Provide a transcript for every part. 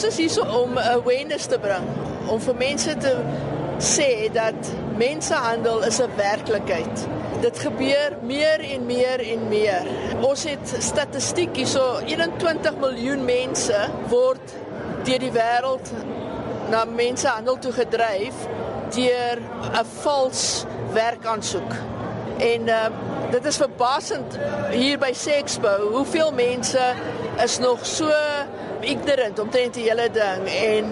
Ons is hier om awareness te bring, om vir mense te sê dat mensenhandel is 'n werklikheid. Dit gebeur meer en meer en meer. Ons het statistiek hierso 21 miljoen mense word deur die wêreld na mensenhandel toe gedryf deur 'n vals werkaansoek. En uh, dit is verbasend hier by Sexpo hoeveel mense is nog so ignorant omtrent die hele ding en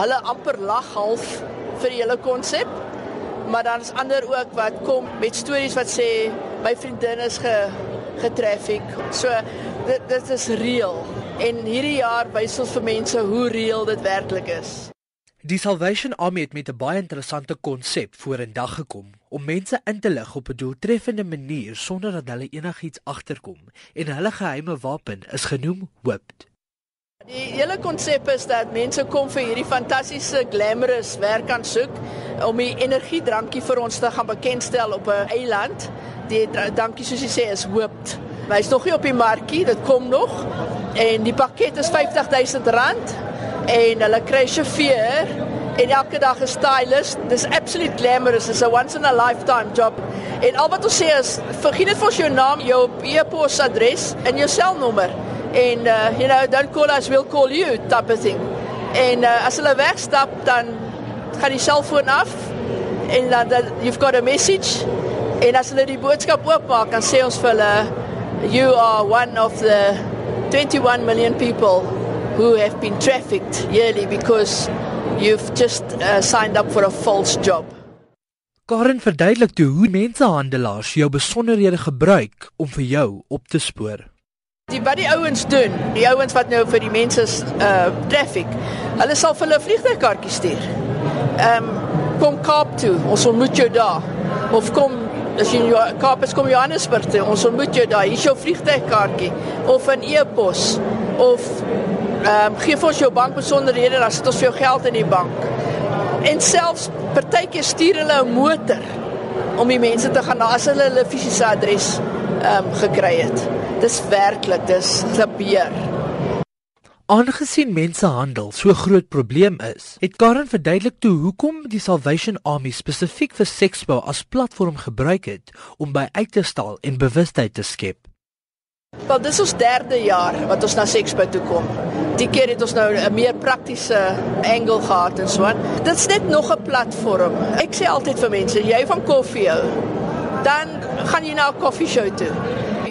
hulle amper lag half vir die hele konsep. Maar dan is ander ook wat kom met stories wat sê my vriendin is ge getraffic. So dit dit is reëel en hierdie jaar wys ons vir mense hoe reëel dit werklik is. Die Salvation Army het met 'n baie interessante konsep vorendag gekom om mense in te lig op 'n doeltreffende manier sonder dat hulle enigiets agterkom en hulle geheime wapen is genoem Whipped. Die hele konsep is dat mense kom vir hierdie fantastiese glamorous werk aan soek om die energiedrankie vir ons te gaan bekendstel op 'n eiland. Die dankie soos jy sê is Whipped. Hy's nog nie op die markie, dit kom nog. En die pakket is R50000 en hulle kry sjofeur en elke dag 'n stylist. Dis absolute glamorous. It's a once in a lifetime job. En al wat ons sê is vergeet net vir jou naam, jou e-pos adres en jou selnommer. En uh you know, don't call us, we'll call you type of thing. En uh, as hulle wegstap dan gaan die selfoon af en dan uh, you've got a message. En as hulle die boodskap oopmaak, dan sê ons vir hulle you are one of the 21 million people who have been trafficked yearly because you've just uh, signed up for a false job. Karen verduidelik toe hoe mensehandelaars jou besonderhede gebruik om vir jou op te spoor. Die wat die ouens doen, die ouens wat nou vir die mense uh traffic, hulle sal vir hulle vliegtuigkaartjie stuur. Ehm um, kom Kaap toe, ons ontmoet jou daar. Of kom as jy in Kaap is kom Johannesburg toe, ons ontmoet jou daar. Hier is jou vliegtuigkaartjie of 'n e-pos of Ehm um, gee vir ons jou bankbesonderhede, dan sit ons vir jou geld in die bank. En selfs partykeer stuur hulle 'n motor om die mense te gaan na as hulle hulle fisiese adres ehm um, gekry het. Dis werklik, dis gebeur. Aangesien mensehandel so groot probleem is, het Karen verduidelik toe hoekom die Salvation Army spesifiek vir seksbou as platform gebruik het om by uit te stal en bewustheid te skep. Wel, dis ons derde jaar wat ons na Sexpo toe kom. Die keer het ons nou 'n meer praktiese angle gehad en so aan. Dit's net nog 'n platform. Ek sê altyd vir mense, jy van koffie hou, dan gaan jy na 'n koffieshow toe.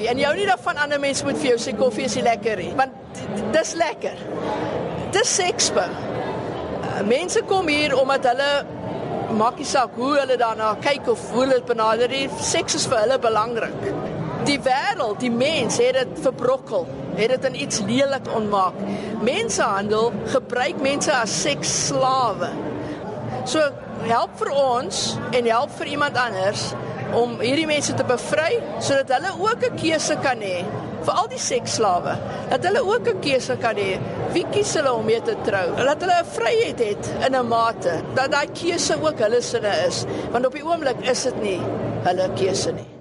En jy hou nie daarvan ander mense moet vir jou sê koffie is lekker nie, want dis lekker. Dis Sexpo. Uh, mense kom hier omdat hulle maak nie saak hoe hulle daarna kyk of hoe hulle benader nie. Seks is vir hulle belangrik die wêreld, die mens het dit verbrokkel, het dit in iets lelik ontmaak. Mensenhandel gebruik mense as seksslawe. So help vir ons en help vir iemand anders om hierdie mense te bevry sodat hulle ook 'n keuse kan hê vir al die seksslawe. Dat hulle ook 'n keuse kan hê wie kies hulle om mee te trou. Dat hulle 'n vryheid het in 'n mate dat daai keuse ook hulle sinne is, want op die oomblik is dit nie hulle keuse nie.